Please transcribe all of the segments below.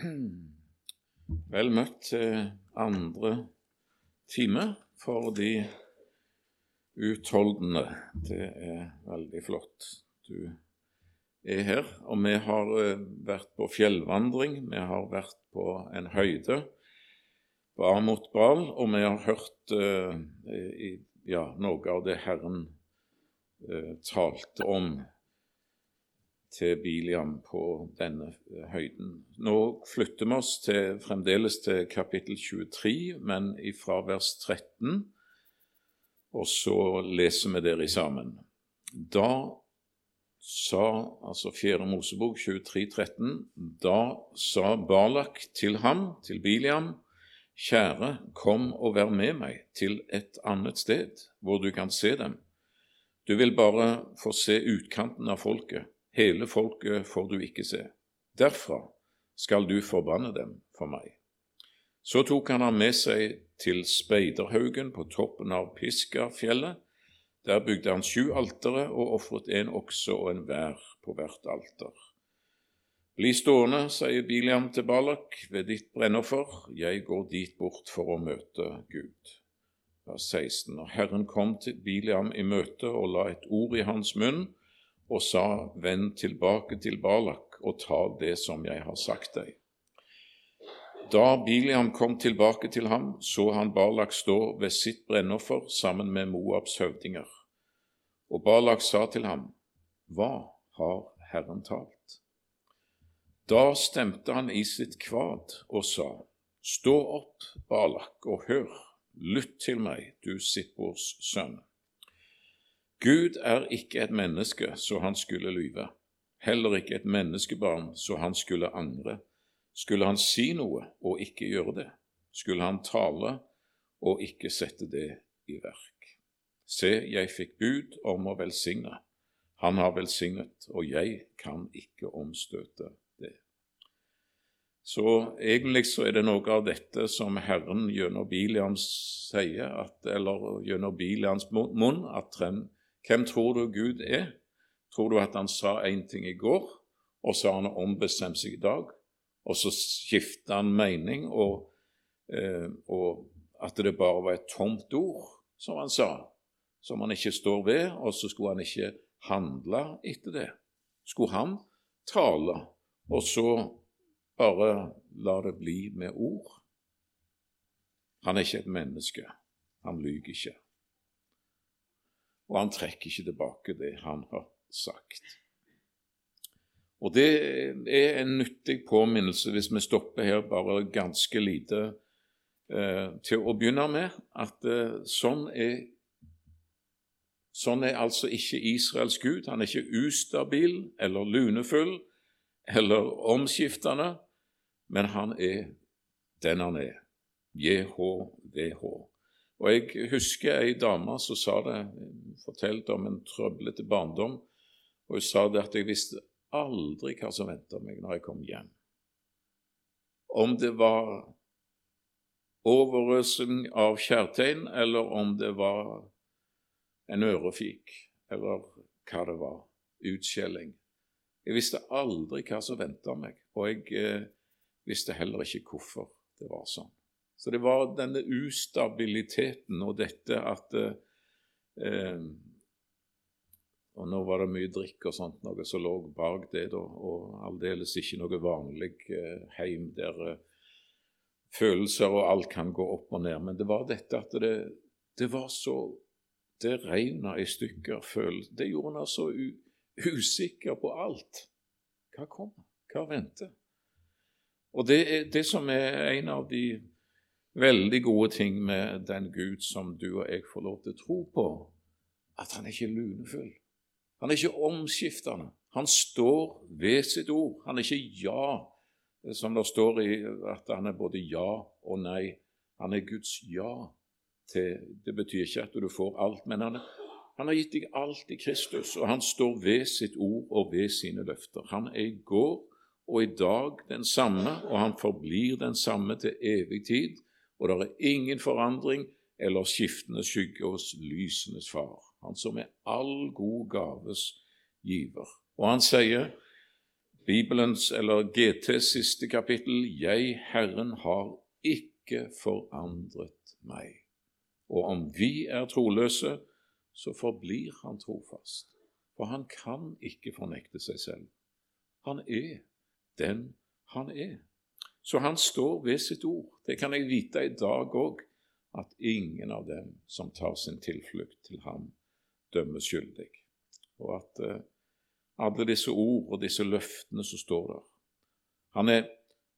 Vel møtt til andre time for de utholdende. Det er veldig flott du er her. Og vi har eh, vært på fjellvandring, vi har vært på en høyde, bar mot Bal, og vi har hørt uh, i, ja, noe av det Herren uh, talte om til Biliam på denne eh, høyden. Nå flytter vi oss til, fremdeles til kapittel 23, men fra vers 13, og så leser vi dere sammen. Da sa, altså 4. Mosebok 23, 13, da sa Balak til ham, til Biliam, Kjære, kom og vær med meg til et annet sted, hvor du kan se dem. Du vil bare få se utkanten av folket Hele folket får du ikke se. Derfra skal du forbanne dem for meg. Så tok han ham med seg til Speiderhaugen på toppen av Piskafjellet. Der bygde han sju altere og ofret en okse og en vær på hvert alter. Bli stående, sier Biliam til Balak, ved ditt brennoffer, jeg går dit bort for å møte Gud. Vers 16. Og Herren kom til Biliam i møte og la et ord i hans munn, og sa, Vend tilbake til Balak og ta det som jeg har sagt deg. Da Biliam kom tilbake til ham, så han Balak stå ved sitt brennoffer sammen med Moabs høvdinger. Og Balak sa til ham, Hva har Herren talt? Da stemte han i sitt kvad og sa, Stå opp, Balak, og hør, lytt til meg, du Sippors sønn. Gud er ikke et menneske så han skulle lyve, heller ikke et menneskebarn så han skulle angre. Skulle han si noe og ikke gjøre det? Skulle han tale og ikke sette det i verk? Se, jeg fikk bud om å velsigne. Han har velsignet, og jeg kan ikke omstøte det. Så egentlig så er det noe av dette som Herren gjennom Biliams sier, at, eller gjennom Biliams munn, at hvem tror du Gud er? Tror du at han sa én ting i går, og så har han ombestemt seg i dag, og så skifter han mening, og, eh, og at det bare var et tomt ord, som han sa, som han ikke står ved, og så skulle han ikke handle etter det. Skulle han tale, og så bare la det bli med ord? Han er ikke et menneske. Han lyver ikke og han trekker ikke tilbake det han har sagt. Og Det er en nyttig påminnelse, hvis vi stopper her bare ganske lite eh, til å begynne med, at eh, sånn, er, sånn er altså ikke Israels Gud. Han er ikke ustabil eller lunefull eller omskiftende, men han er den han er. JHVH. Og Jeg husker ei dame som sa det, fortalte om en trøblete barndom. og Hun sa det at jeg visste aldri hva som venta meg når jeg kom hjem. Om det var overøsing av kjærtegn, eller om det var en ørefik, eller hva det var, utskjelling. Jeg visste aldri hva som venta meg, og jeg eh, visste heller ikke hvorfor det var sånn. Så det var denne ustabiliteten og dette at eh, Og nå var det mye drikk og sånt noe som lå bak det, da, og aldeles ikke noe vanlig eh, heim der eh, følelser og alt kan gå opp og ned. Men det var dette at det, det var så Det regna i stykker. følelser Det gjorde henne så usikker på alt. Hva kommer? Hva venter? Og det det som er en av de veldig gode ting med den Gud som du og jeg får lov til å tro på, at han er ikke lunefull. Han er ikke omskiftende. Han står ved sitt ord. Han er ikke ja, som det står i at han er både ja og nei. Han er Guds ja til Det betyr ikke at du får alt, men han, han har gitt deg alt i Kristus, og han står ved sitt ord og ved sine løfter. Han er i går og i dag den samme, og han forblir den samme til evig tid og det er ingen forandring eller skiftende skygge hos lysenes far, han som er all god gaves giver. Og han sier, Bibelens, eller GTs siste kapittel, Jeg, Herren, har ikke forandret meg. Og om vi er troløse, så forblir han trofast, for han kan ikke fornekte seg selv. Han er den han er. Så han står ved sitt ord. Det kan jeg vite i dag òg, at ingen av dem som tar sin tilflukt til ham, dømmes skyldig. Og at eh, alle disse ord og disse løftene som står der Han er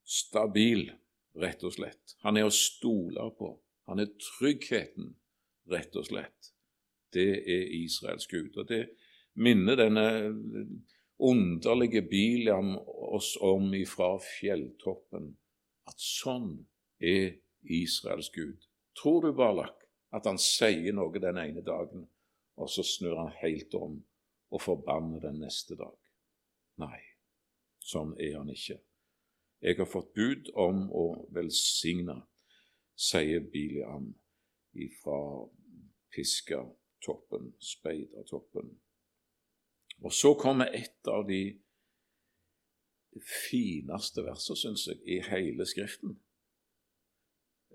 stabil, rett og slett. Han er å stole på. Han er tryggheten, rett og slett. Det er Israels Gud. Og det minner denne underlige Biliam oss om ifra fjelltoppen, at sånn er Israels Gud. Tror du, Balak, at han sier noe den ene dagen, og så snur han helt om og forbanner den neste dag? Nei, sånn er han ikke. Jeg har fått bud om å velsigne, sier Biliam ifra Piskatoppen, Speidertoppen. Og så kommer et av de fineste versene, syns jeg, i hele Skriften.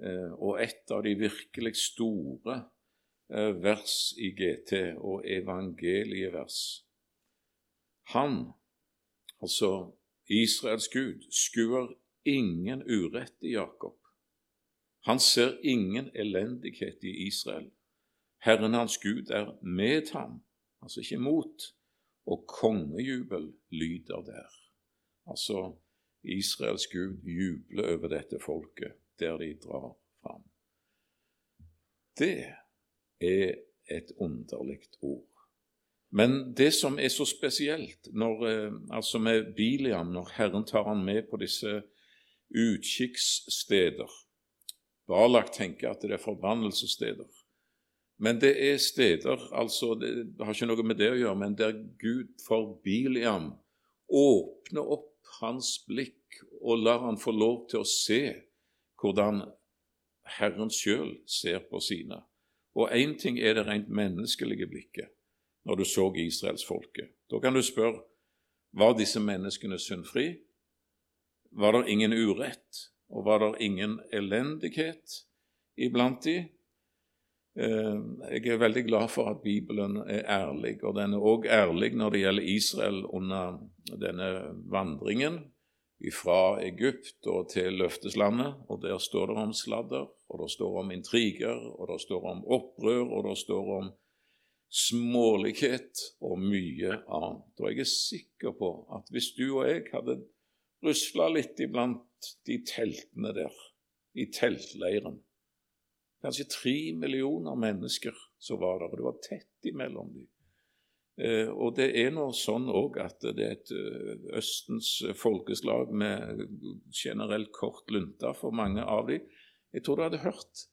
Eh, og et av de virkelig store eh, vers i GT og evangelievers. Han, altså Israels Gud, skuer ingen urett i Jakob. Han ser ingen elendighet i Israel. Herren hans Gud er med ham, altså ikke mot og kongejubel lyder der. Altså Israels Gud jubler over dette folket der de drar fram. Det er et underlig ord. Men det som er så spesielt når, eh, altså med Biliam, når Herren tar han med på disse utkikkssteder Balak tenker at det er forbannelsessteder. Men det er steder altså Det har ikke noe med det å gjøre, men der Gud for Biliam åpner opp hans blikk og lar han få lov til å se hvordan Herren sjøl ser på sine. Og én ting er det rent menneskelige blikket når du så israelsfolket. Da kan du spørre var disse menneskene syndfri? Var det ingen urett? Og var det ingen elendighet iblant dem? Eh, jeg er veldig glad for at Bibelen er ærlig, og den er òg ærlig når det gjelder Israel under denne vandringen fra Egypt og til løfteslandet. og Der står det om sladder, og det står om intriger, og det står om opprør, og det står om smålighet og mye annet. Og jeg er sikker på at hvis du og jeg hadde rusla litt iblant de teltene der, i teltleiren, kanskje tre millioner mennesker som var der, og det var tett imellom dem. Eh, og det er nå sånn òg at det er et eh, Østens folkeslag med generelt kort lunte for mange av dem. Jeg tror du hadde hørt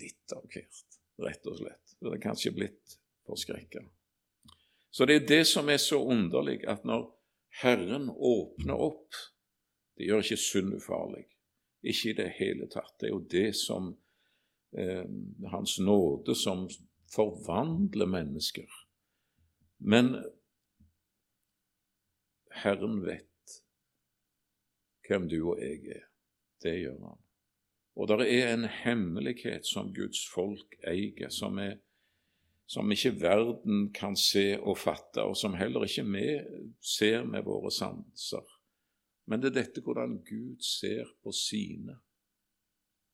litt av hvert, rett og slett. Du hadde kanskje blitt forskrekka. Så det er det som er så underlig, at når Herren åpner opp Det gjør ikke synd ufarlig. Ikke i det hele tatt. Det er jo det som Hans nåde som forvandler mennesker. Men Herren vet hvem du og jeg er. Det gjør han. Og det er en hemmelighet som Guds folk eier, som, er, som ikke verden kan se og fatte, og som heller ikke vi ser med våre sanser. Men det er dette hvordan Gud ser på sine.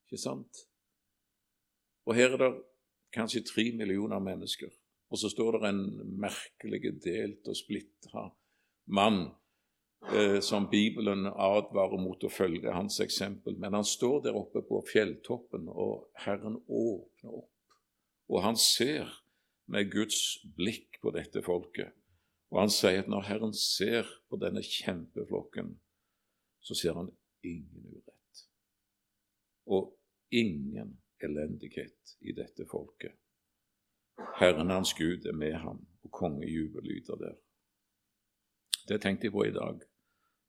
Ikke sant? Og her er det kanskje tre millioner mennesker. Og så står det en merkelig delt og splitta mann eh, som Bibelen advarer mot å følge hans eksempel. Men han står der oppe på fjelltoppen, og Herren åpner opp. Og han ser med Guds blikk på dette folket. Og han sier at når Herren ser på denne kjempeflokken, så ser han ingen urett. Og ingen elendighet i dette folket. Herren hans Gud er med ham, og kongejubel lyder der. Det tenkte jeg på i dag.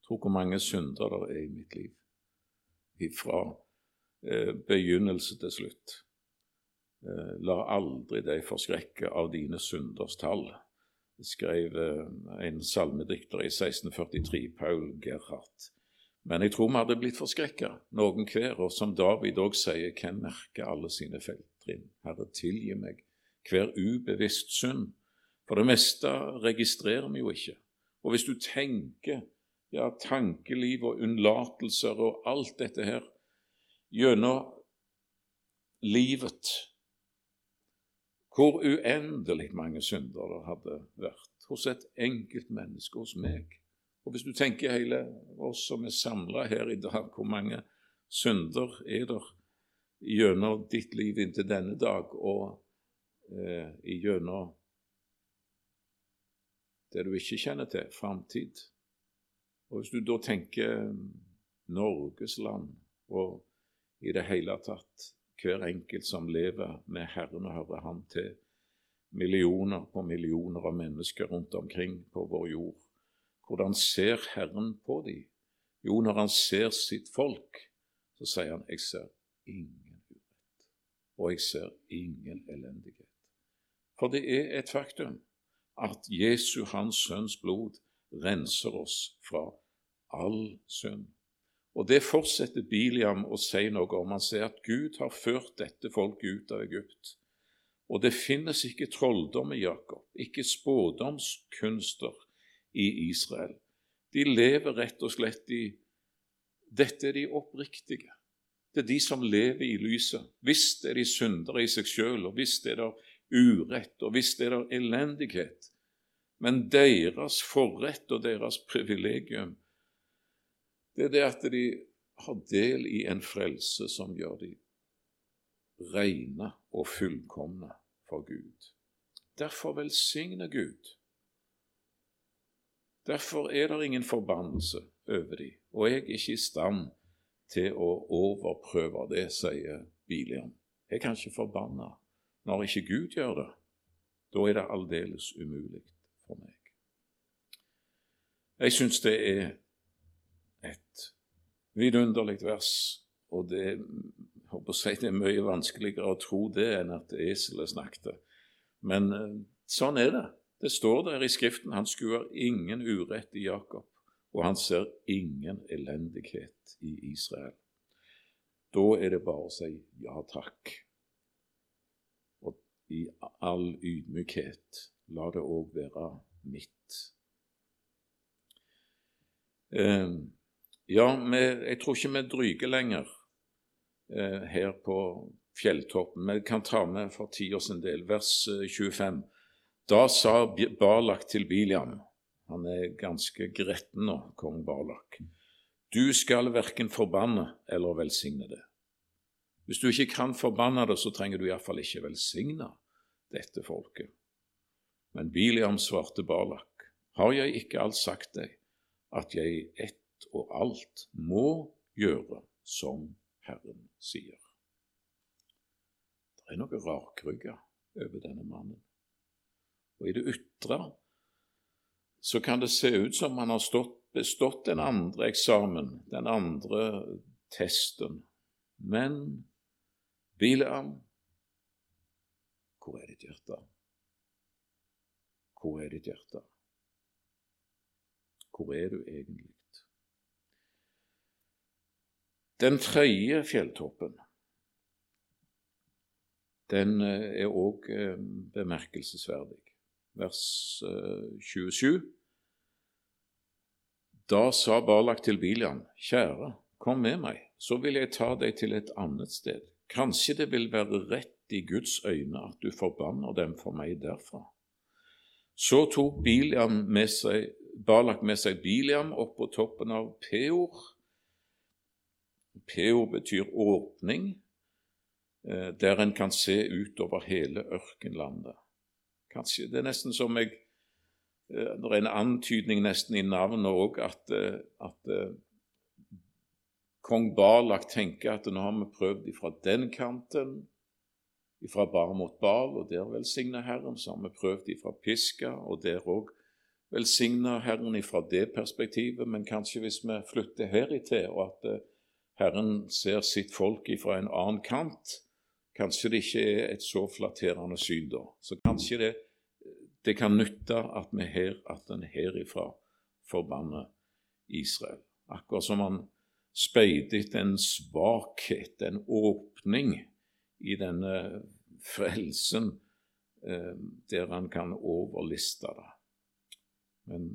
Tro hvor mange synder det er i mitt liv. Fra eh, begynnelse til slutt. Eh, la aldri deg forskrekke av dine synders tall. skrev eh, en salmedikter i 1643, Paul Gerhardt. Men jeg tror vi hadde blitt forskrekka, noen hver, og som David òg sier, hvem merker alle sine feiltrinn? Herre, tilgi meg hver ubevisst synd. For det meste registrerer vi jo ikke. Og hvis du tenker ja, tankeliv og unnlatelser og alt dette her gjennom livet Hvor uendelig mange synder det hadde vært hos et enkelt menneske, hos meg. Og hvis du tenker hele oss som er samla her i dag, hvor mange synder er der gjennom ditt liv inntil denne dag og eh, gjennom det du ikke kjenner til, framtid. Og Hvis du da tenker Norges land og i det hele tatt hver enkelt som lever med Herren og hører Han til, millioner på millioner av mennesker rundt omkring på vår jord, hvordan ser Herren på dem? Jo, når han ser sitt folk, så sier han 'Jeg ser ingen urett, og jeg ser ingen elendighet'. For det er et faktum at Jesu, Hans Sønns blod, renser oss fra all synd. Og Det fortsetter Biliam å si noe om. Han sier at Gud har ført dette folket ut av Egypt. Og det finnes ikke trolldom i Jakob, ikke spådomskunster i Israel. De lever rett og slett i Dette er de oppriktige. Det er de som lever i lyset. Visst er de syndere i seg sjøl, og visst er det urett, og visst er det elendighet. Men deres forrett og deres privilegium, det er det at de har del i en frelse som gjør de rene og fullkomne for Gud. Derfor velsigner Gud. Derfor er det ingen forbannelse over dem, og jeg er ikke i stand til å overprøve det, sier Biliam. Jeg kan ikke forbanne når ikke Gud gjør det, da er det aldeles umulig for meg. Jeg syns det er et vidunderlig vers, og det, si, det er mye vanskeligere å tro det enn at eselet snakket. Men eh, sånn er det. Det står der i Skriften han skuer ingen urett i Jakob, og han ser ingen elendighet i Israel. Da er det bare å si ja takk Og i all ydmykhet. La det òg være mitt. Eh, ja, jeg tror ikke vi dryger lenger eh, her på fjelltoppen. Vi kan ta med for tida sin del vers 25. Da sa Barlak til Biliam Han er ganske gretten nå, kong Barlak, Du skal verken forbanne eller velsigne det. Hvis du ikke kan forbanne det, så trenger du iallfall ikke velsigne dette folket. Men Biliam svarte Barlak, har jeg ikke alt sagt deg, at jeg ett og alt må gjøre som Herren sier? Det er noe rakrygga over denne mannen. Og i det ytre så kan det se ut som han har stått, bestått den andre eksamen, den andre testen. Men Bileam, hvor er ditt hjerte? Hvor er ditt hjerte? Hvor er du egentlig? Den tredje fjelltoppen den eh, er òg eh, bemerkelsesverdig. Vers 27. Eh, da sa Balak til Bilian, kjære, kom med meg, så vil jeg ta deg til et annet sted Kanskje det vil være rett i Guds øyne at du forbanner dem for meg derfra. Så tok Biliam med seg, Balak med seg Biliam opp på toppen av Peor. Peor betyr åpning, eh, der en kan se utover hele ørkenlandet. Kanskje Det er nesten som jeg eh, Det er en antydning nesten i navnet òg at, eh, at kong Balak tenker at nå har vi prøvd ifra den kanten, ifra bar mot bal, og der velsigner Herren. Så har vi prøvd ifra piska, og der òg velsigner Herren ifra det perspektivet. Men kanskje hvis vi flytter heritil, og at eh, Herren ser sitt folk ifra en annen kant, kanskje det ikke er et så flatterende syn da. Så kanskje det, det kan nytte at vi her, at en herifra forbanner Israel. Akkurat som han speidet en svakhet, en åpning i denne frelsen, eh, der han kan overliste det. Men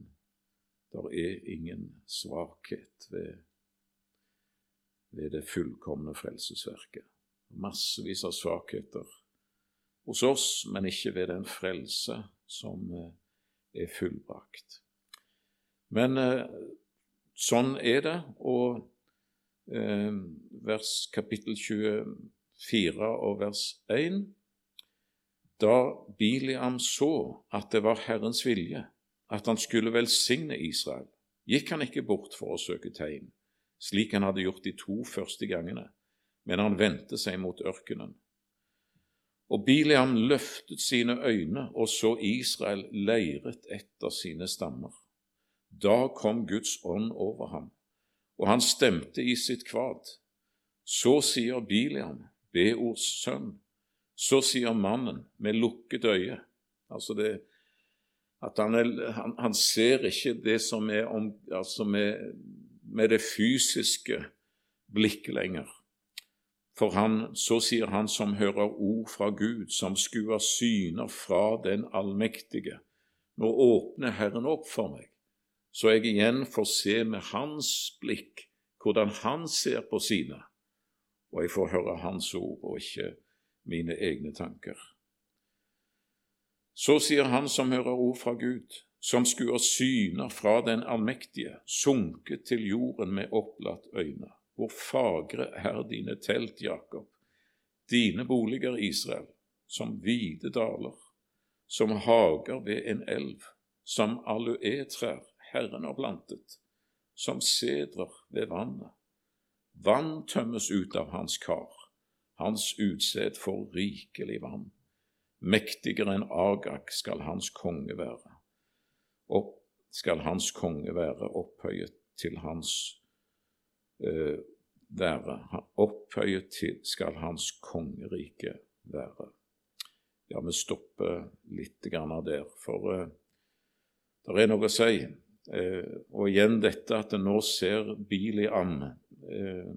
det er ingen svakhet ved, ved det fullkomne frelsesverket. Massevis av svakheter hos oss, men ikke ved den frelse som eh, er fullbrakt. Men eh, sånn er det, og eh, vers kapittel 24 og vers 1 Da Biliam så at det var Herrens vilje at han skulle velsigne Israel, gikk han ikke bort for å søke tegn, slik han hadde gjort de to første gangene, men han vendte seg mot ørkenen. Og Biliam løftet sine øyne og så Israel leiret etter sine stammer. Da kom Guds ånd over ham, og han stemte i sitt kvad. Så sier Biliam, Beors sønn, så sier mannen med lukket øye. Altså det, at han, er, han, han, ser ikke det som er om, altså med, med det fysiske blikket lenger. For han, så sier han som hører ord fra Gud, som skuer syner fra den allmektige. Nå åpner Herren opp for meg så jeg igjen får se med hans blikk hvordan han ser på sine, og jeg får høre hans ord og ikke mine egne tanker. Så sier han som hører ord fra Gud, som skuer syner fra den allmektige, sunket til jorden med opplatt øyne. Hvor fagre er dine telt, Jakob, dine boliger, Israel, som hvite daler, som hager ved en elv, som aluetrær, Herren har plantet, som sedrer ved vannet. Vann tømmes ut av hans kar, hans utsted får rikelig vann. Mektigere enn Agak skal hans konge være, og skal hans konge være opphøyet til hans være. Opphøyet skal hans kongerike være. Ja, vi stopper litt der, for uh, det er noe å si. Eh, og igjen dette at en nå ser Biliam eh,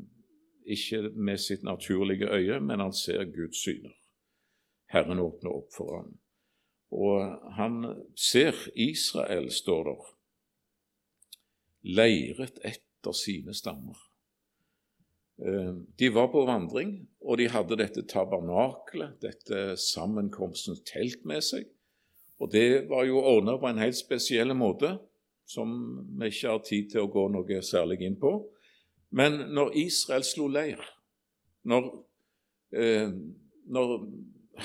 ikke med sitt naturlige øye, men han ser Guds syner. Herren åpner opp for ham. Og han ser Israel, står der, leiret etter sine stammer. Eh, de var på vandring, og de hadde dette tabernaklet, dette sammenkomstens telt, med seg. Og det var jo ordna på en helt spesiell måte som vi ikke har tid til å gå noe særlig inn på. Men når Israel slo leir, når, eh, når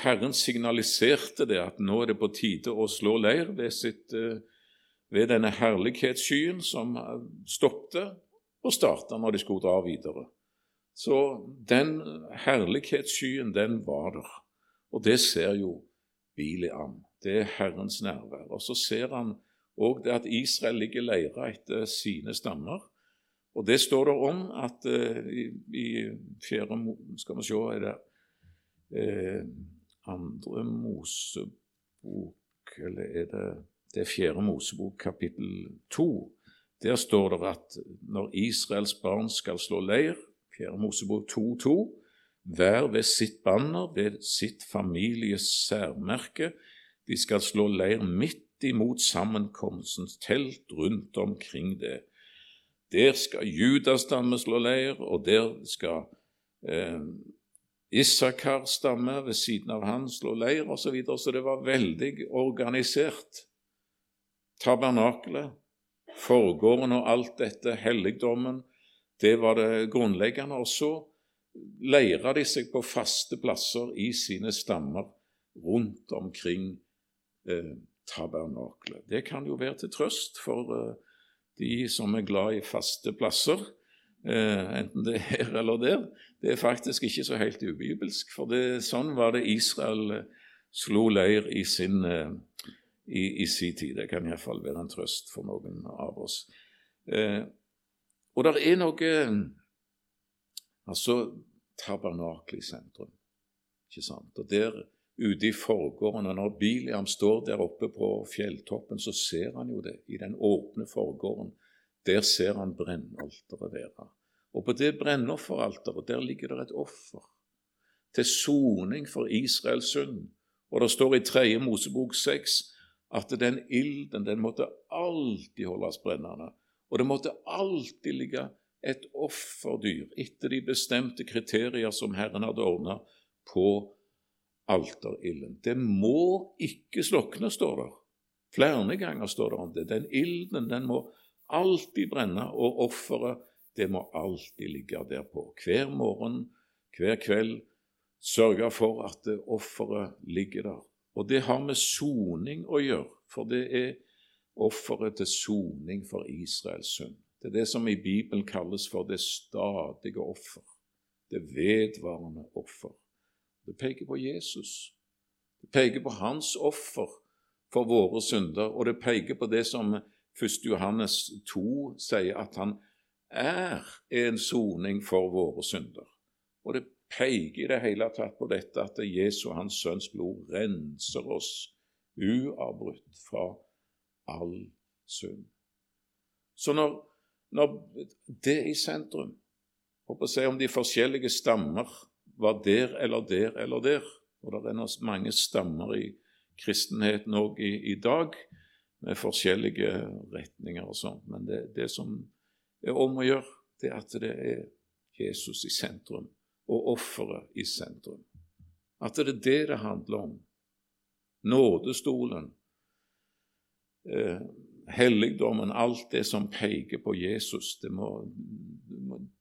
Herren signaliserte det at nå er det på tide å slå leir ved, sitt, eh, ved denne herlighetsskyen som stoppet og starta når de skulle dra videre. Så den herlighetsskyen, den var der. Og det ser jo Biliam. Det er Herrens nærvær. Og så ser han òg at Israel ligger leira etter sine stammer. Og det står det om at uh, i, i fjerde Skal vi se er det eh, andre Mosebok Eller er det det er fjerde Mosebok, kapittel to. Der står det at når Israels barn skal slå leir, fjerde Mosebok 2.2, hver ved sitt banner, ved sitt families særmerke, de skal slå leir midt imot sammenkomstens telt rundt omkring det. Der skal Judas stamme slå leir, og der skal eh, Isakar stamme ved siden av han slå leir, osv. Så, videre. så det var veldig organisert. Tabernakelet, forgården og alt dette, helligdommen, det var det grunnleggende. Og så leira de seg på faste plasser i sine stammer rundt omkring eh, tabernaklet. Det kan jo være til trøst for eh, de som er glad i faste plasser, uh, enten det er her eller der. Det er faktisk ikke så helt ubibelsk, for det, sånn var det Israel uh, slo leir i sin, i, i sin tid. Det kan iallfall være en trøst for noen av oss. Og det er noe Altså tabernakelet i sentrum, ikke sant? Og der ute i forgården. Og når Biliam står der oppe på fjelltoppen, så ser han jo det i den åpne forgården. Der ser han brennalteret være. Og på det brennofferalteret der ligger det et offer til soning for Israels synd. Og det står i 3. Mosebok 6 at den ilden den måtte alltid holdes brennende. Og det måtte alltid ligge et offerdyr etter de bestemte kriterier som Herren hadde ordna på alterilden. Det må ikke slukne, står det. Flere ganger står det om det. Den ilden den må alltid brenne, og offeret det må alltid ligge derpå. Hver morgen, hver kveld, sørge for at offeret ligger der. Og det har med soning å gjøre, for det er offeret til soning for Israels synd. Det er det som i Bibelen kalles for det stadige offer, det vedvarende offer. Det peker på Jesus. Det peker på hans offer for våre synder, og det peker på det som 1. Johannes 2 sier, at han er en soning for våre synder. Og det peker i det hele tatt på dette at Jesu hans sønns blod renser oss uavbrutt fra all synd. Så når, når det er i sentrum, Håper å si om de forskjellige stammer var der eller der eller der, og det er mange stammer i kristenheten òg i, i, dag, med forskjellige retninger og sånt, men det, det som er om å gjøre, det er at det er Jesus i sentrum og offeret i sentrum. At det er det det handler om. Nådestolen, eh, helligdommen, alt det som peker på Jesus. Det, må,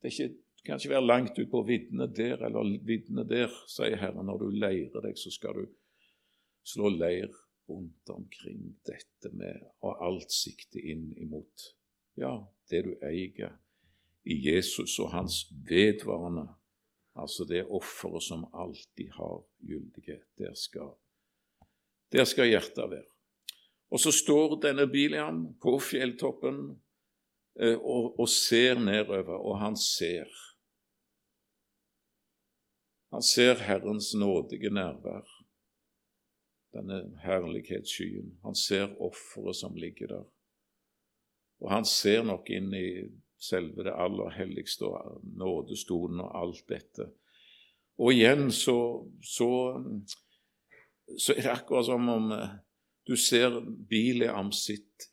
det, ikke, kan ikke være langt ut på viddene der eller viddene der, sier Herren. Når du leirer deg, så skal du slå leir rundt omkring dette med å alt sikte inn imot ja, det du eier i Jesus og hans vedvarende Altså det offeret som alltid har gyldighet. Der skal, der skal hjertet være. Og så står denne Biliam på fjelltoppen eh, og, og, ser nedover, og han ser. Han ser Herrens nådige nærvær, denne herlighetsskyen. Han ser offeret som ligger der. Og han ser nok inn i selve det aller helligste og nådestolen og alt dette. Og igjen så, så, så er det akkurat som om eh, du ser Bileam sitt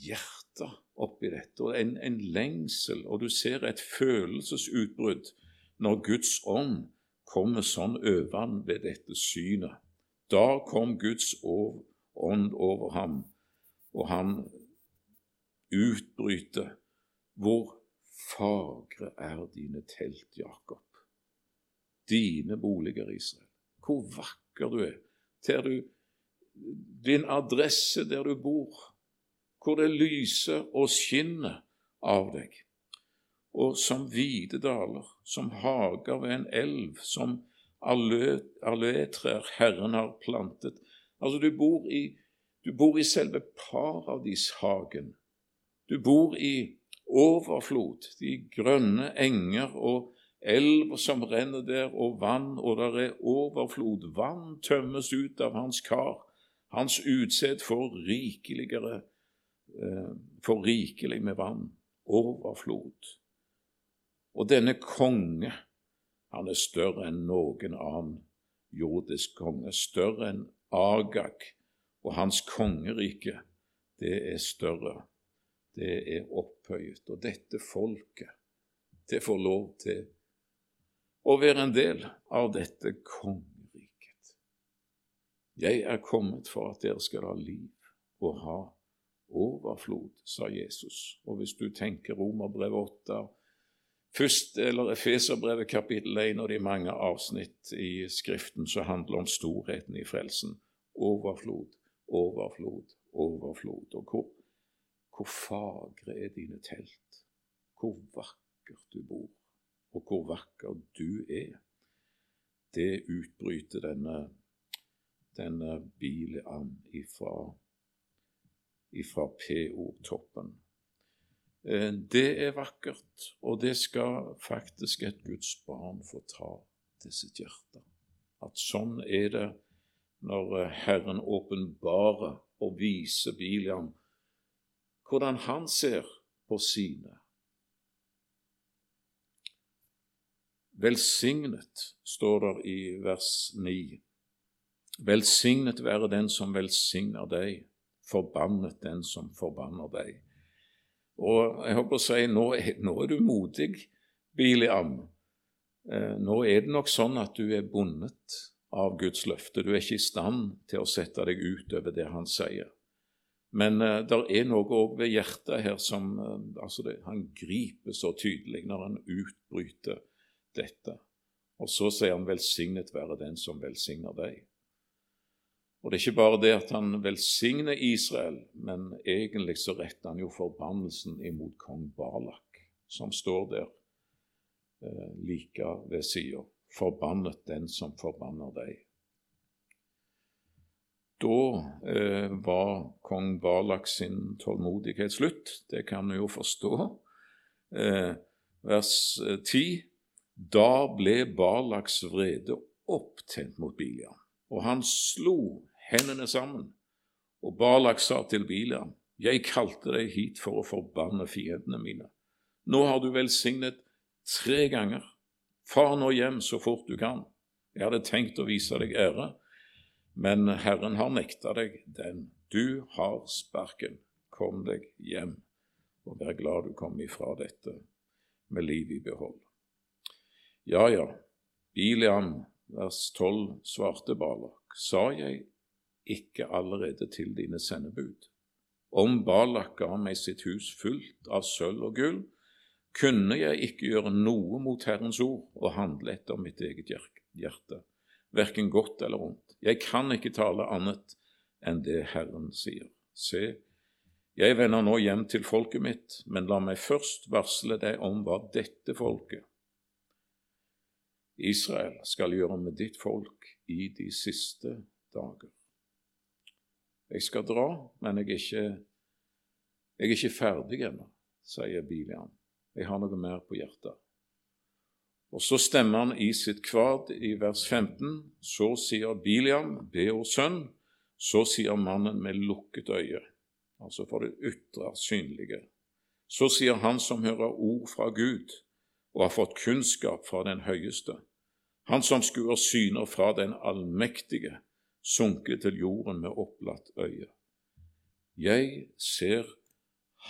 hjerte oppi dette, og en, en lengsel, og du ser et følelsesutbrudd når Guds ånd kommer sånn over ved dette synet. Da kom Guds ånd over ham, og han utbryter hvor fagre er dine telt, Jakob, dine boliger, Israel. Hvor vakker du er. Ter du din adresse der du bor, hvor det lyser og skinner av deg. Og som hvite daler, som hager ved en elv, som aloetrær Herren har plantet. Altså, du bor i, du bor i selve paradishagen. Du bor i overflod, de grønne enger og elver som renner der, og vann, og der er overflod. Vann tømmes ut av hans kar. Hans utsett får rikeligere eh, får rikelig med vann. Overflod. Og denne konge, han er større enn noen annen jordisk konge, større enn Agag, og hans kongerike, det er større det er opphøyet. Og dette folket, det får lov til å være en del av dette kongeriket. Jeg er kommet for at dere skal ha liv og ha overflod, sa Jesus. Og hvis du tenker Romerbrevet 8, først, eller Efeserbrevet kapittel 1 og de mange avsnitt i Skriften som handler om storheten i frelsen overflod, overflod, overflod. Og hvor hvor fagre er dine telt, hvor vakkert du bor, og hvor vakker du er. Det utbryter denne, denne Bileam ifra, ifra P-ordtoppen. Eh, det er vakkert, og det skal faktisk et Guds barn få ta til sitt hjerte. At sånn er det når eh, Herren åpenbarer og viser Biliam hvordan han ser på sine. Velsignet, står det i vers 9. Velsignet være den som velsigner deg, forbannet den som forbanner deg. Og jeg håper å si, nå nå er du modig, Biliam. Eh, nå er det nok sånn at du er bundet av Guds løfte. Du er ikke i stand til å sette deg ut over det han sier. Men eh, det er noe òg ved hjertet her som eh, altså det, Han griper så tydelig når han utbryter dette. Og så sier han 'velsignet være den som velsigner deg'. Og Det er ikke bare det at han velsigner Israel, men egentlig så retter han jo forbannelsen imot kong Balak, som står der eh, like ved sida. Forbannet den som forbanner deg. Da eh, var kong Balak sin tålmodighet slutt. Det kan vi jo forstå. Eh, vers 10. Eh, da ble Balaks vrede opptent mot Biliam, og han slo hendene sammen. Og Balak sa til Biliam, jeg kalte deg hit for å forbanne fiendene mine. Nå har du velsignet tre ganger. Far nå hjem så fort du kan. Jeg hadde tenkt å vise deg ære, men Herren har nekta deg den. Du har sparken. Kom deg hjem, og vær glad du kom ifra dette med liv i behold. Ja, ja, Biliam, vers 12, svarte Balak, sa jeg ikke allerede til dine sendebud. Om Balak ga meg sitt hus fullt av sølv og gull, kunne jeg ikke gjøre noe mot Herrens ord og handle etter mitt eget hjerte, verken godt eller ondt. Jeg kan ikke tale annet enn det Herren sier. Se, jeg vender nå hjem til folket mitt, men la meg først varsle deg om hva dette folket, Israel, skal gjøre med ditt folk i de siste dager. Jeg skal dra, men jeg er ikke, jeg er ikke ferdig ennå, sier Biliam. Jeg har noe mer på hjertet. Og så stemmer han i sitt kvad i vers 15. Så sier Biliam, Beors sønn, så sier mannen med lukket øye, altså for det ytre, synlige. Så sier han som hører ord fra Gud og har fått kunnskap fra den høyeste, han som skuer syner fra den allmektige, sunket til jorden med opplatt øye. Jeg ser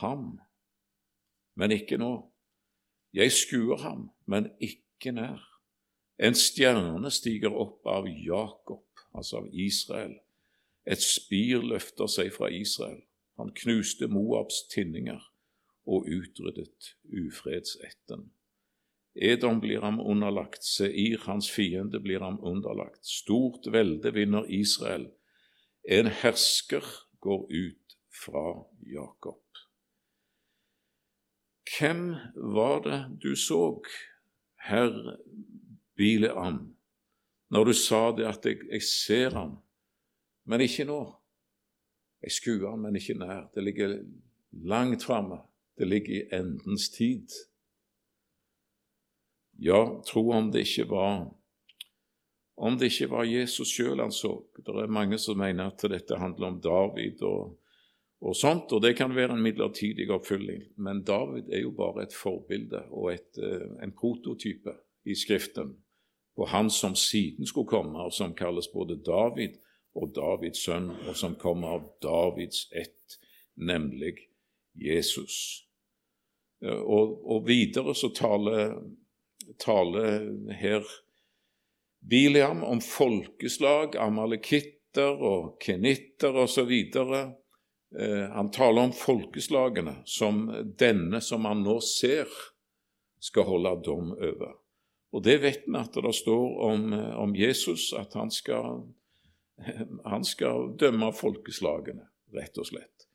ham, men ikke nå. Jeg skuer ham, men ikke nær. En stjerne stiger opp av Jakob, altså av Israel. Et spir løfter seg fra Israel. Han knuste Moabs tinninger og utryddet ufredsetten. Edom blir ham underlagt, Seir, hans fiende, blir ham underlagt. Stort velde vinner Israel. En hersker går ut fra Jakob. Hvem var det du så, herr Bileam, når du sa det at jeg, jeg ser ham, men ikke nå? Jeg skuer ham, men ikke nær. Det ligger langt framme. Det ligger i endens tid. Ja, tro om det ikke var om det ikke var Jesus sjøl han så. Det er mange som mener at dette handler om David og, og sånt, og det kan være en midlertidig oppfylling. Men David er jo bare et forbilde og et, eh, en prototype i Skriften på han som siden skulle komme, og som kalles både David og Davids sønn, og som kommer av Davids ett, nemlig Jesus. Og, og videre så taler taler her Biliam om folkeslag, amalekitter og kenitter osv. Eh, han taler om folkeslagene som denne som han nå ser, skal holde dom over. Og det vet vi at det står om, om Jesus, at han skal, han skal dømme folkeslagene, rett og slett.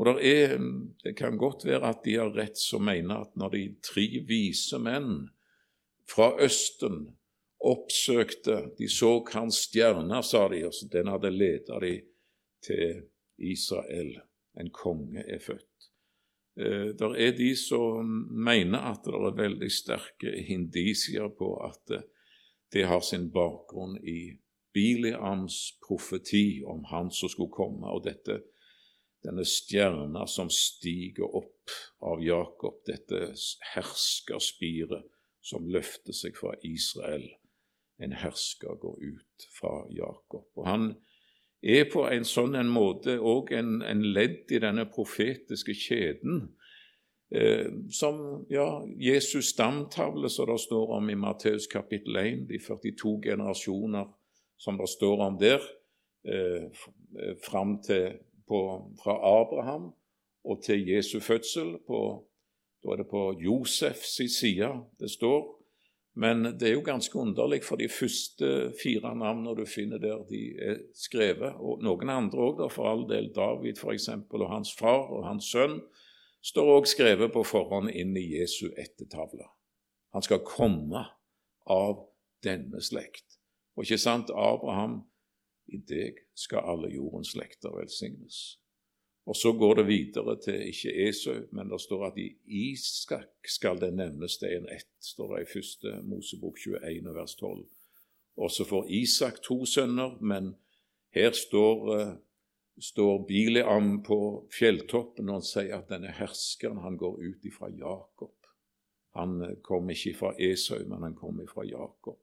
Og er, det kan godt være at de har rett som mener at når de tre vise menn fra Østen oppsøkte De så hans stjerne, sa de, og den hadde ledet de til Israel. En konge er født. Eh, det er de som mener at det er veldig sterke hindisier på at det har sin bakgrunn i Biliams profeti om han som skulle komme, og dette, denne stjerna som stiger opp av Jakob, dette herskerspiret som løfter seg fra Israel. En hersker går ut fra Jakob. Og Han er på en sånn en måte òg en, en, ledd i denne profetiske kjeden, eh, som ja, Jesus stamtavle, som det står om i Matteus kapittel 1, de 42 generasjoner som det står om der, eh, eh, fram til på, fra Abraham og til Jesu fødsel. På, da er det på Josefs side det står. Men det er jo ganske underlig, for de første fire navnene du finner der, de er skrevet. Og noen andre òg, for all del. David f.eks. og hans far og hans sønn står òg skrevet på forhånd inn i Jesu ettertavle. Han skal komme av denne slekt. Og ikke sant, Abraham, i deg skal alle jordens slekter velsignes. Og så går det videre til ikke Esau, men det står at i Isak skal det nevnes det en ett, står det i første Mosebok 21 vers 12. Og så får Isak to sønner, men her står, uh, står Bileam på fjelltoppen og han sier at denne herskeren han går ut ifra Jakob. Han uh, kom ikke fra Esau, men han kom fra Jakob.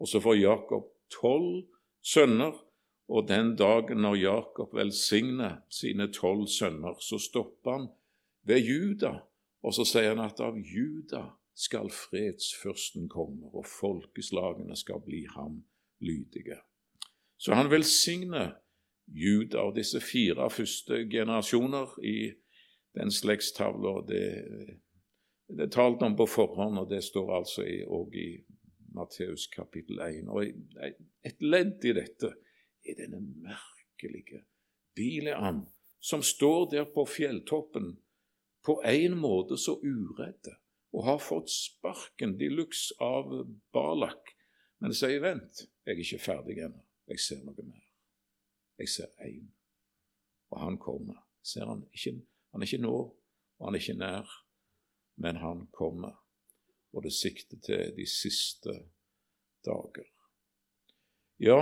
Og så får Jakob tolv sønner, og den dagen når Jakob velsigner sine tolv sønner, så stopper han ved Juda, og så sier han at av Juda skal fredsfyrsten komme, og folkeslagene skal bli ham lydige. Så han velsigner Juda og disse fire første generasjoner i den slektstavla. Det, det er talt om på forhånd, og det står altså òg i, i Matteus kapittel 1. Og et ledd i dette er denne merkelige Bileam, som står der på fjelltoppen, på en måte så uredde, og har fått sparken de luxe av Balak, men sier vent, jeg er ikke ferdig ennå, jeg ser noe mer. Jeg ser én, og han kommer. Ser han ikke, han er ikke nå, og han er ikke nær, men han kommer og det sikter til de siste dager. Ja,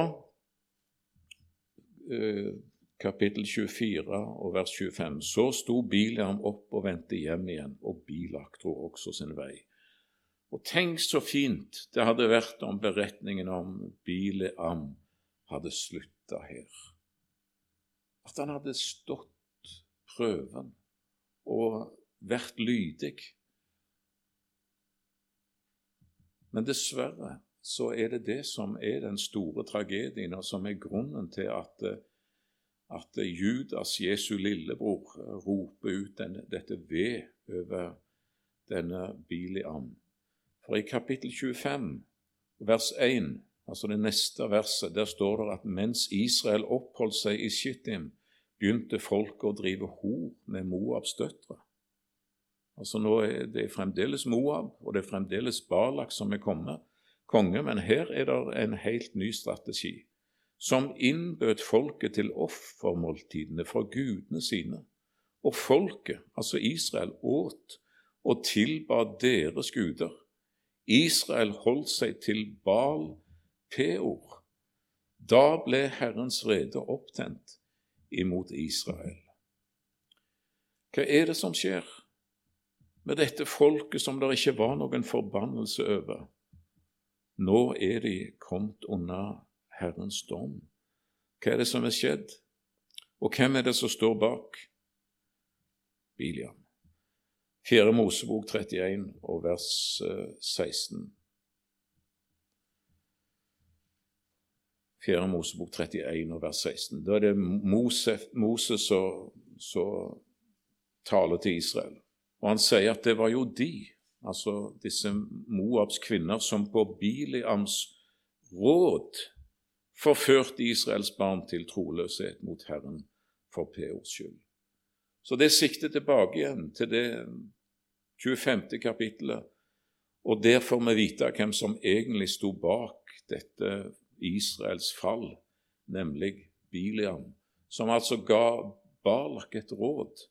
kapittel 24 og vers 25. Så sto Biliam opp og vendte hjem igjen, og Bilak dro også sin vei. Og tenk så fint det hadde vært om beretningen om Bileam hadde slutta her. At han hadde stått prøven og vært lydig Men dessverre så er det det som er den store tragedien, og som er grunnen til at, at Judas, Jesu lillebror, roper ut denne, dette ved over denne Biliam. For i kapittel 25, vers 1, altså det neste verset, der står det at mens Israel oppholdt seg i Shittim, begynte folket å drive hor med Moabs døtre. Altså Nå er det fremdeles Moab, og det er fremdeles Balak som er kommet, konge, men her er det en helt ny strategi, som innbød folket til offermåltidene for gudene sine. Og folket, altså Israel, åt og tilbad deres guder. Israel holdt seg til Bal Peor. Da ble Herrens vrede opptent imot Israel. Hva er det som skjer? med dette folket som det ikke var noen forbannelse over. Nå er de kommet under Herrens dom. Hva er det som er skjedd, og hvem er det som står bak? Biliam. 4. Mosebok 31 og vers 16. Eh, 4. Mosebok 31 og vers 16. Da er det Moses som taler til Israel. Og han sier at det var jo de, altså disse Moabs kvinner, som på Biliams råd forførte Israels barn til troløshet mot Herren for Peors skyld. Så det sikter tilbake igjen til det 25. kapittelet, og der får vi vite hvem som egentlig sto bak dette Israels fall, nemlig Biliam, som altså ga Balak et råd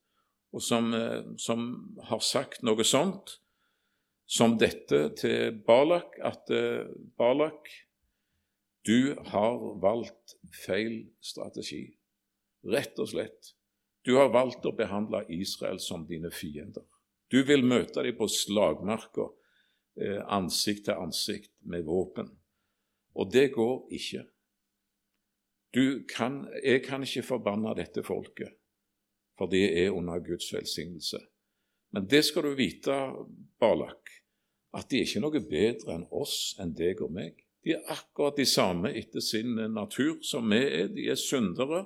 og som, eh, som, har sagt noe sånt som dette til Balak, at eh, Balak, Du har valgt feil strategi, rett og slett. Du har valgt å behandle Israel som dine fiender. Du vil møte dem på slagmarka, eh, ansikt til ansikt, med våpen. Og det går ikke. Kan, jeg kan ikke forbanne dette folket, for det er under Guds velsignelse. Men det skal du vite, Balak, at de er ikke noe bedre enn oss, enn deg og meg. De er akkurat de samme etter sin natur som vi er. De er syndere.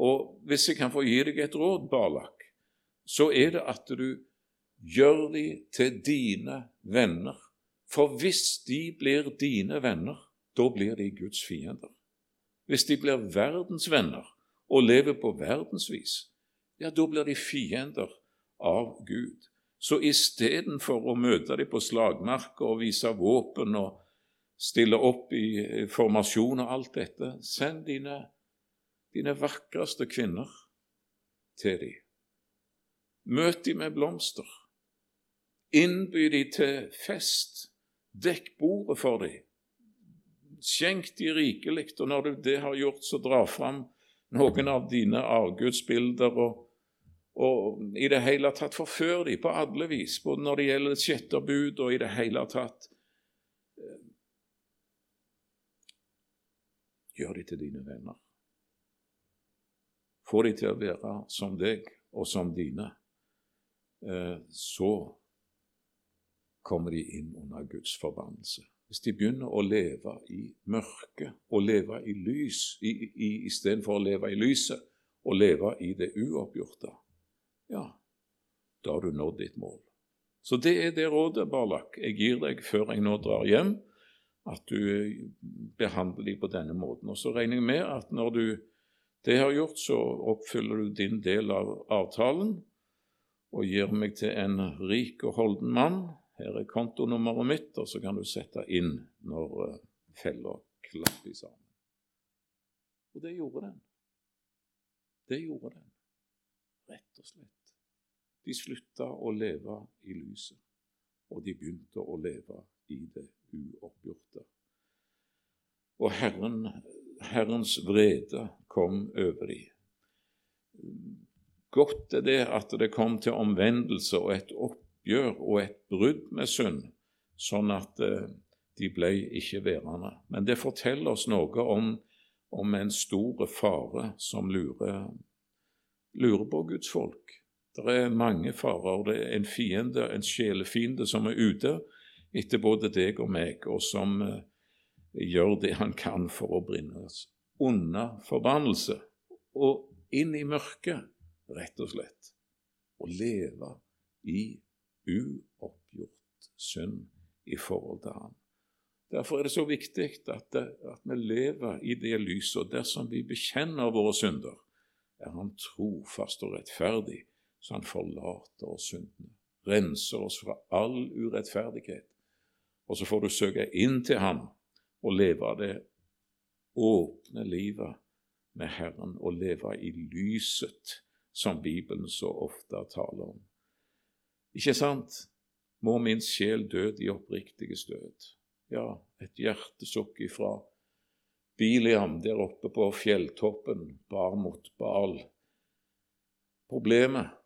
Og hvis jeg kan få gi deg et råd, Balak, så er det at du gjør de til dine venner. For hvis de blir dine venner, da blir de Guds fiender. Hvis de blir verdens venner og lever på verdensvis, ja, da blir de fiender av Gud. Så istedenfor å møte dem på slagmarka og vise våpen og stille opp i formasjon og alt dette, send dine, dine vakreste kvinner til dem. Møt dem med blomster. Innby dem til fest. Dekk bordet for dem. Skjenk dem rikelig, og når du det har gjort, så dra fram noen av dine avgudsbilder og og i det hele tatt forfører de på alle vis, både når det gjelder et sjette bud og i det hele tatt. Eh, gjør de til dine venner. Få de til å være som deg og som dine. Eh, så kommer de inn under Guds forbannelse. Hvis de begynner å leve i mørket og leve i lys istedenfor å leve i lyset og leve i det uoppgjorte, ja, da har du nådd ditt mål. Så det er det rådet, Barlak, jeg gir deg før jeg nå drar hjem, at du behandler dem på denne måten. Og så regner jeg med at når du det har gjort, så oppfyller du din del av avtalen og gir meg til en rik og holden mann. Her er kontonummeret mitt, og så kan du sette inn når uh, fella klapper sammen. Og det gjorde den. Det gjorde den, rett og slett. De slutta å leve i lyset, og de begynte å leve i det uoppgjorte. Og Herren, Herrens vrede kom over dem. Godt er det at det kom til omvendelse og et oppgjør og et brudd med synd, sånn at eh, de ble ikke værende. Men det forteller oss noe om, om en stor fare som lurer, lurer på Guds folk. Det er mange farer. Det er en fiende, en sjelefiende, som er ute etter både deg og meg, og som uh, gjør det han kan for å bringe oss unna forbannelse og inn i mørket, rett og slett. Og leve i uoppgjort synd i forhold til ham. Derfor er det så viktig at, det, at vi lever i det lyset, og dersom vi bekjenner våre synder, er Han trofast og rettferdig så han forlater oss syndene, renser oss fra all urettferdighet. Og så får du søke inn til ham og leve det åpne livet med Herren, og leve i lyset, som Bibelen så ofte taler om. Ikke sant? Må min sjel død i oppriktige død. Ja, et hjertesukk ifra Biliam der oppe på fjelltoppen bar mot Bal. Problemet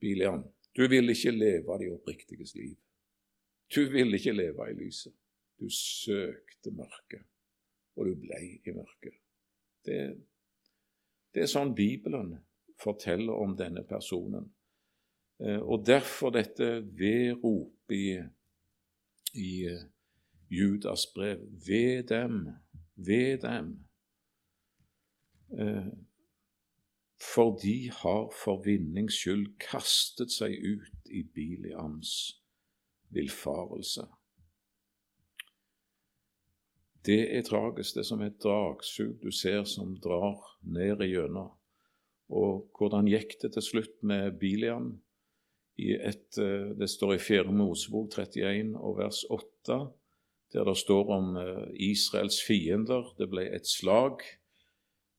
Biliam, du vil ikke leve de oppriktiges liv. Du vil ikke leve i lyset. Du søkte mørket, og du ble i mørket. Det, det er sånn Bibelen forteller om denne personen. Eh, og derfor dette vedrop i, i eh, Judas brev. Ved dem, ved dem. For de har for vinnings skyld kastet seg ut i Biliams villfarelse. Det er tragisk, det som er et dragsug du ser som drar ned igjennom. Og hvordan gikk det til slutt med Biliam? Et, eh, det står i 4. Mosebok 31 og vers 8, der det står om eh, Israels fiender. Det ble et slag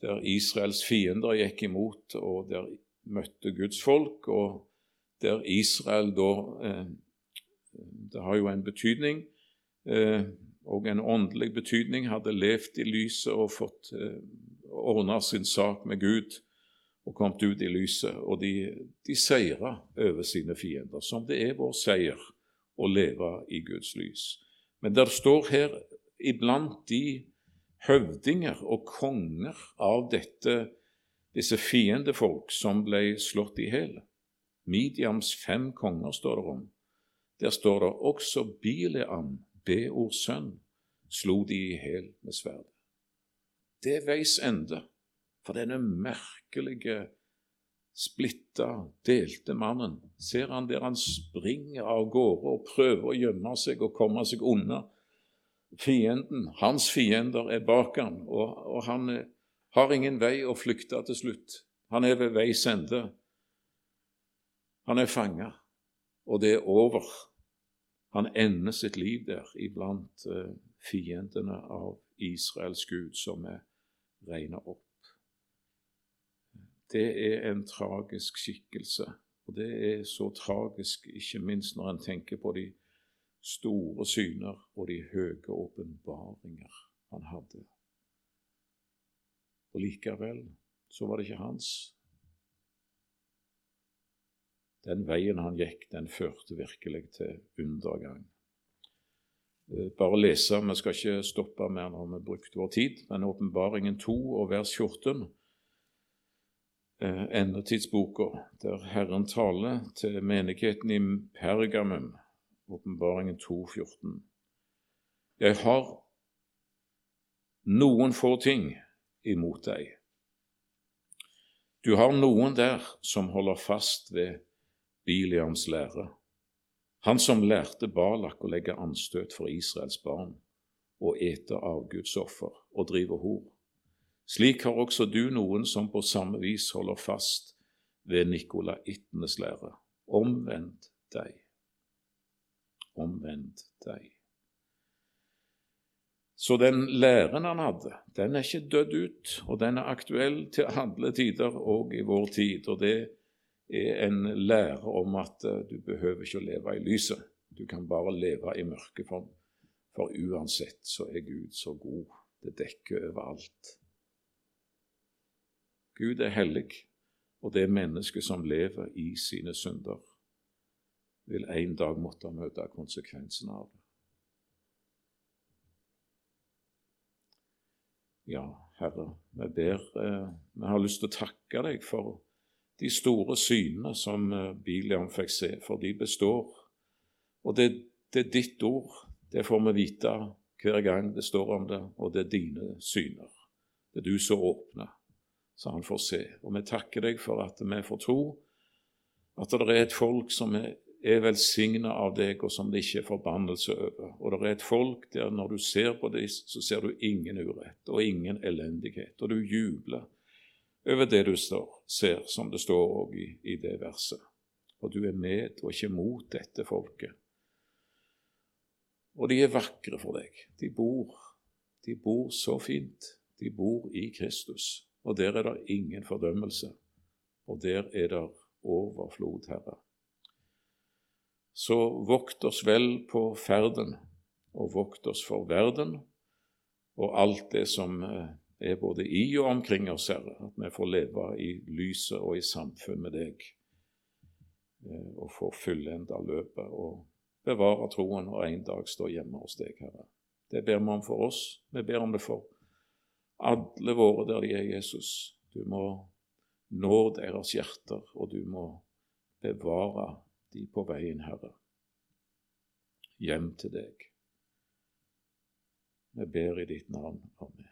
der Israels fiender gikk imot, og der møtte Guds folk, og der Israel da eh, Det har jo en betydning. Eh, og en åndelig betydning, hadde levd i lyset og fått eh, ordna sin sak med Gud og kommet ut i lyset. Og de, de seira over sine fiender, som det er vår seier å leve i Guds lys. Men det står her iblant de høvdinger og konger av dette, disse fiendefolk som ble slått i hjel. Midiams fem konger står det om. Der står det også Bileam, Beors sønn, slo de i hjel med sverdet. Det er veis ende for denne merkelige, splitta, delte mannen. Ser han der han springer av gårde og prøver å gjemme seg og komme seg unna fienden. Hans fiender er bak ham, og, og han eh, har ingen vei å flykte til slutt. Han er ved veis ende. Han er fanga, og det er over. Han ender sitt liv der iblant uh, fiendene av Israels Gud, som er regna opp. Det er en tragisk skikkelse, og det er så tragisk ikke minst når en tenker på de store syner og de høye åpenbaringer han hadde. Og likevel så var det ikke hans. Den veien han gikk, den førte virkelig til undergang. Eh, bare lese, vi skal ikke stoppe mer når vi brukte vår tid, men Åpenbaringen 2 og vers 14, eh, endetidsboka, der Herren taler til menigheten i Pergamum, Åpenbaringen 2, 14. Jeg har noen få ting imot deg. Du har noen der som holder fast ved Biliams lære, han som lærte Balak å legge anstøt for Israels barn og ete avgudsoffer og drive hor. Slik har også du noen som på samme vis holder fast ved Nikolaitenes lære. Omvend deg. Omvend deg. Så den læren han hadde, den er ikke dødd ut, og den er aktuell til alle tider og i vår tid. og det er en lære om at eh, du behøver ikke å leve i lyset. Du kan bare leve i mørket, for, for uansett så er Gud så god. Det dekker overalt. Gud er hellig, og det er mennesket som lever i sine synder, vil en dag måtte møte konsekvensen av det. Ja, Herre, vi ber eh, Vi har lyst til å takke deg for de store synene som eh, Biliam fikk se, for de består. Og det, det, er ditt ord. Det får vi vite hver gang det står om det, og det er dine syner. Det er du som åpner, så han får se. Og vi takker deg for at vi får tro at det er et folk som er, er velsigna av deg, og som det ikke er forbannelse over. Og det er et folk der når du ser på dem, så ser du ingen urett og ingen elendighet, og du jubler over det du ser, som det står òg i, i, det verset. Og du er med og ikke mot dette folket. Og de er vakre for deg. De bor, de bor så fint. De bor i Kristus, og der er det ingen fordømmelse. Og der er det overflod, Herre. Så vokt oss vel på ferden, og vokt oss for verden og alt det som eh, er både i og omkring oss, Herre, at vi får leve i lyset og i samfunn med deg, eh, og får fullenda løpet og bevare troen og en dag stå hjemme hos deg, Herre. Det ber vi om for oss. Vi ber om det for alle våre der de er, Jesus. Du må nå deres hjerter, og du må bevare de på veien, Herre, hjem til deg. Jeg ber i ditt navn. Amen.